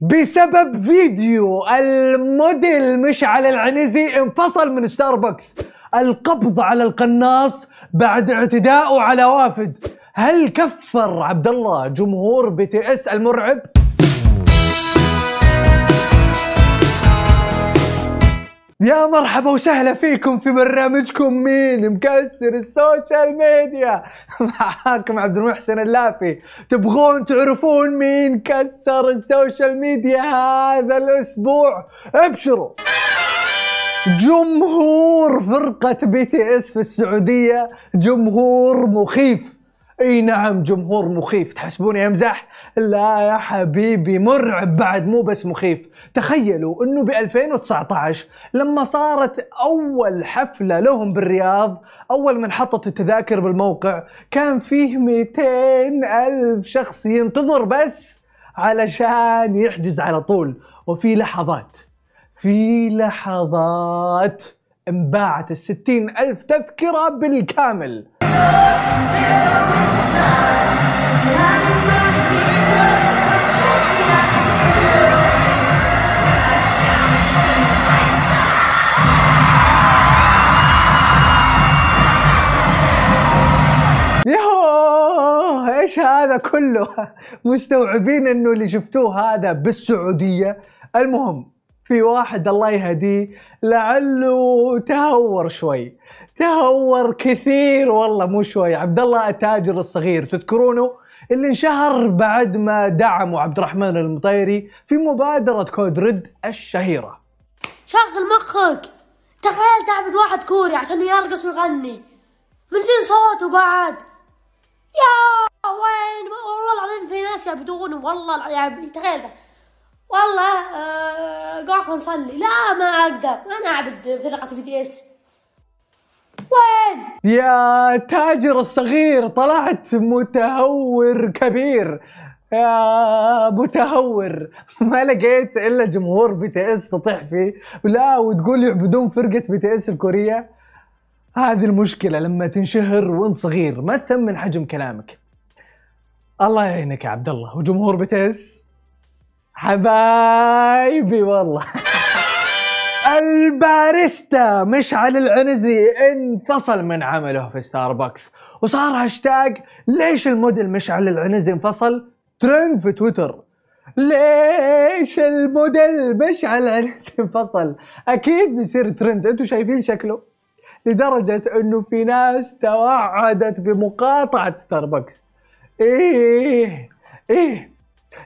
بسبب فيديو الموديل مشعل العنزي انفصل من ستاربكس القبض على القناص بعد اعتداءه على وافد. هل كفر عبد الله جمهور BTS المرعب؟ يا مرحبا وسهلا فيكم في برنامجكم مين مكسر ال social media. معاكم عبد المحسن اللافي. تبغون تعرفون مين كسر ال social media هذا الأسبوع؟ ابشروا. جمهور فرقة BTS في السعودية جمهور مخيف. اي نعم جمهور مخيف. تحسبوني امزح لا يا حبيبي مرعب بعد مو بس مخيف. تخيلوا إنه ب 2019 لما صارت أول حفلة لهم بالرياض أول من حطت التذاكر بالموقع كان فيه 200 ألف شخص ينتظر بس علشان يحجز على طول. وفي لحظات في لحظات انباعت الستين ألف تذكرة بالكامل. كله مستوعبين انه اللي شفتوه هذا بالسعودية. المهم في واحد الله يهديه لعله تهور شوي. تهور كثير والله مو شوي. عبد الله التاجر الصغير تذكرونه؟ اللي انشهر بعد ما دعموا عبد الرحمن المطيري في مبادرة كود رد الشهيرة. شغل مخك. تخيل تعبد واحد كوري عشان يرقص ويغني. من صوته بعد. يا وين؟ والله العظيم في ناس يعبدونه والله يعني تخيل. ده. والله آه قاعد نصلي لا ما أقدر. أنا أعبد فرقة BTS وين؟ يا تاجر الصغير طلعت متهور كبير. يا متهور. ما لقيت إلا جمهور BTS تطيح فيه. لا وتقول يعبدون فرقة BTS الكورية. هذه المشكلة لما تنشهر وانت صغير ما تثمن حجم كلامك. الله يعينك يا عبد الله. وجمهور BTS حبايبي والله. الباريستا مشعل العنزي انفصل من عمله في ستاربكس. وصار هاشتاج ليش الموديل مشعل العنزي انفصل؟ ترند في تويتر. ليش الموديل مشعل العنزي انفصل؟ أكيد بيصير ترند. أنتوا شايفين شكله؟ لدرجة إنه في ناس توعدت بمقاطعة ستاربكس. إيه إيه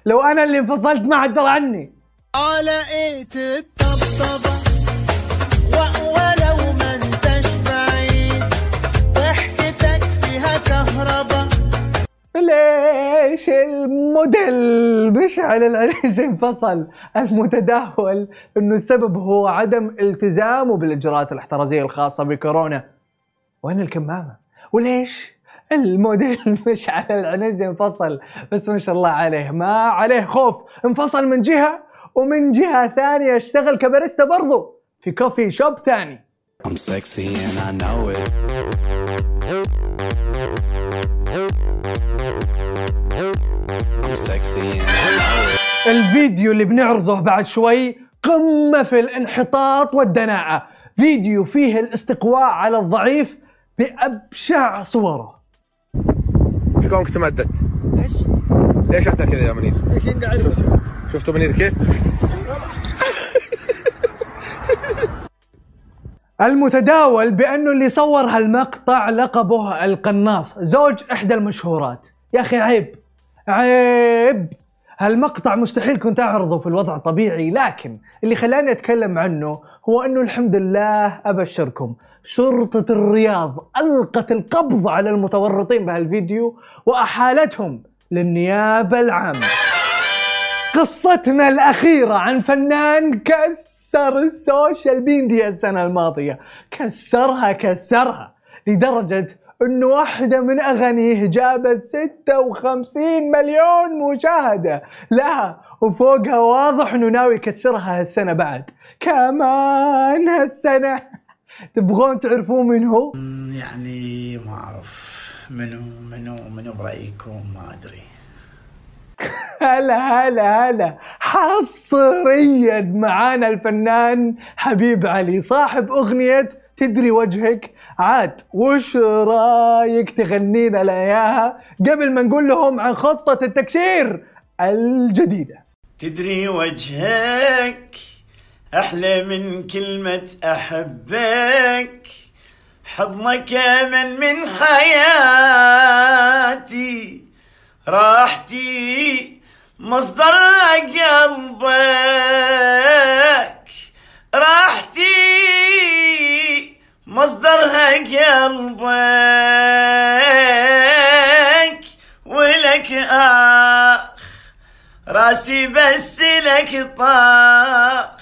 لو أنا اللي انفصلت ما حد درى عني. على إيه تطبطب و- ولو ما انتش بعيد. ضحكتك فيها كهربا. ليش الموديل مشعل العنيزي انفصل؟ المتداول إنه السبب هو عدم التزامه بالإجراءات الاحترازية الخاصة بكورونا. وين الكمامة؟ وليش؟ الموديل مشعل العنيزي انفصل. بس ما شاء الله عليه. ما عليه خوف. انفصل من جهة ومن جهة ثانية اشتغل كباريستا برضو في كوفي شوب ثاني. I'm sexy and I know it. I'm sexy and I know it. الفيديو اللي بنعرضه بعد شوي قمة في الانحطاط والدناءة. فيديو فيه الاستقواء على الضعيف بأبشع صوره. إيش كونك تمدد؟ إيش؟ ليش أنت كذا يا منير؟ إيش شفت شفتوا منير كيف؟ المتداول بأنه اللي صور هالمقطع لقبه القناص زوج إحدى المشهورات يا أخي عيب عيب هالمقطع مستحيل كنت أعرضه في الوضع الطبيعي لكن اللي خلاني أتكلم عنه هو أنه الحمد لله أبشركم شرطة الرياض ألقت القبض على المتورطين بهالفيديو وأحالتهم للنيابة العامة. قصتنا الأخيرة عن فنان كسر السوشيال ميديا السنة الماضية. كسرها كسرها لدرجة انه واحدة من أغانيه جابت 56 مليون مشاهدة لها وفوقها واضح إنه ناوي يكسرها هالسنة بعد. كمان هالسنة تبغون تعرفون من هو؟ يعني ما أعرف. منو منو منو برأيكم؟ ما أدري. هلا هلا هلا. حصريا معانا الفنان حبيب علي صاحب أغنية تدري وجهك. عاد وش رأيك تغنينا لنا إياها؟ قبل ما نقول لهم عن خطة التكسير الجديدة. تدري وجهك. أحلى من كلمة أحبك حضنك من من حياتي. راحتي مصدر قلبك. راحتي مصدرها قلبك. ولك آخ راسي بس لك طاخ.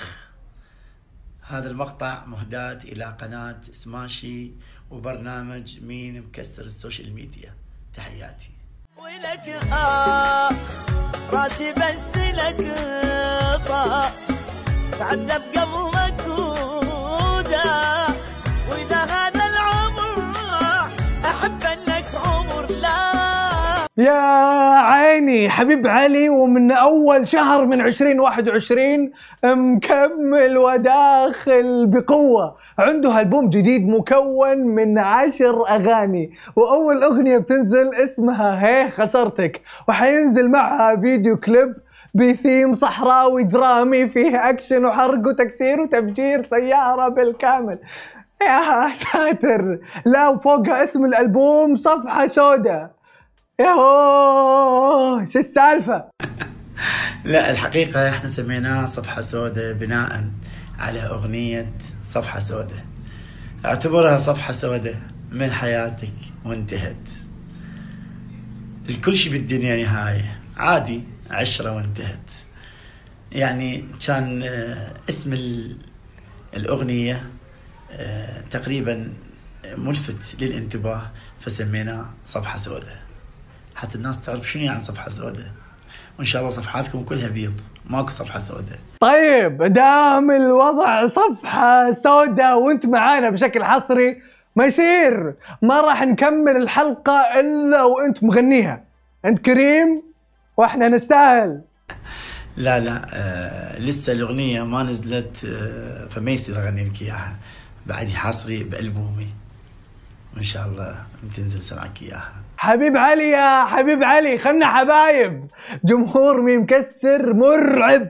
هذا المقطع مهداة إلى قناة سماشي وبرنامج مين مكسر السوشيال ميديا. تحياتي. ولك آخ راسي بس لك طاخ تعذب قبلك يا عيني حبيب علي ومن أول شهر من 2021 مكمل وداخل بقوة. عنده ألبوم جديد مكون من عشر أغاني وأول أغنية بتنزل اسمها هي خسرتك وحينزل معها فيديو كليب بثيم صحراوي درامي فيه أكشن وحرق وتكسير وتفجير سيارة بالكامل. يا ساتر! لا وفوقها اسم الألبوم صفحة سوداء. ياهو شو السالفة؟ لا الحقيقة إحنا سميناه صفحة سوداء بناء على أغنية صفحة سوداء. اعتبرها صفحة سوداء من حياتك وانتهت. الكل شيء بالدنيا نهاية. عادي عشرة وانتهت. يعني كان آه، اسم ال- الأغنية آه، تقريبا ملفت للانتباه فسميناه صفحة سوداء. حتى الناس تعرف شنو يعني صفحة سوداء وإن شاء الله صفحاتكم كلها بيض. ماكو صفحة سوداء. طيب دام الوضع صفحة سوداء وأنت معانا بشكل حصري ما يصير ما راح نكمل الحلقة إلا وأنت مغنيها. أنت كريم وإحنا نستاهل. لا لا آه لسه الأغنية ما نزلت آه فما يصير أغني لك إياها. بعدي حصري بألبومي. وإن شاء الله تنزل سمعك إياها. حبيب علي يا حبيب علي خلنا حبايب. جمهور مكسر مرعب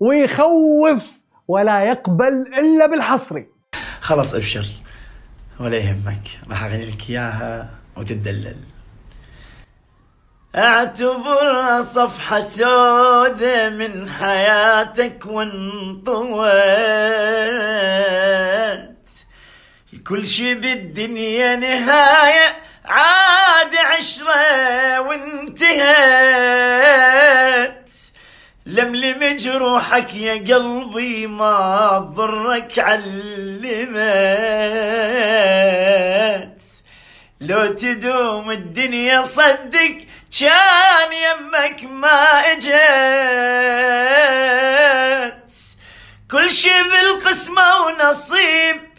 ويخوف ولا يقبل إلا بالحصري خلاص أبشر ولا يهمك راح أغني لك إياها وتدلل اعتبرها صفحة سودة من حياتك وانطوت كل شي بالدنيا نهاية عشرة وانتهت. لملم جروحك يا قلبي ما تضرك علمت. لو تدوم الدنيا صدق كان يمك ما اجت. كل شي بالقسمة ونصيب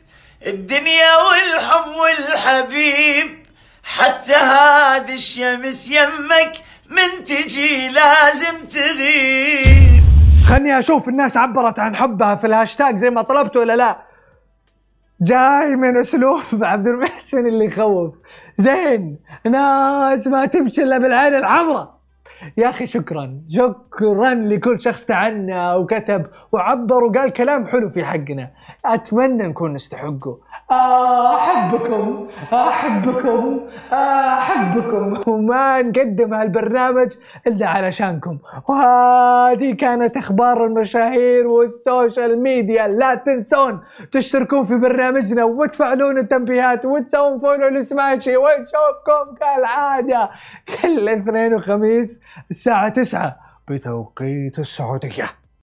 الدنيا والحب والحبيب حتى هذه الشمس يمك من تجي لازم تغيب. خلني أشوف الناس عبرت عن حبها في الهاشتاج زي ما طلبت ولا لا. جاي من أسلوب عبد المحسن اللي يخوف. زين ناس ما تمشي إلا بالعين الحمراء. يا أخي شكرا شكرا لكل شخص تعنى وكتب وعبر وقال كلام حلو في حقنا. أتمنى نكون نستحقه. أحبكم أحبكم أحبكم. وما نقدم هالبرنامج إلا علشانكم. وهذه كانت أخبار المشاهير وال social media. لا تنسون تشتركون في برنامجنا وتفعلون التنبيهات وتسوون follow ل Smashi. ونشوفكم كالعادة كل اثنين وخميس الساعة 9 بتوقيت السعودية.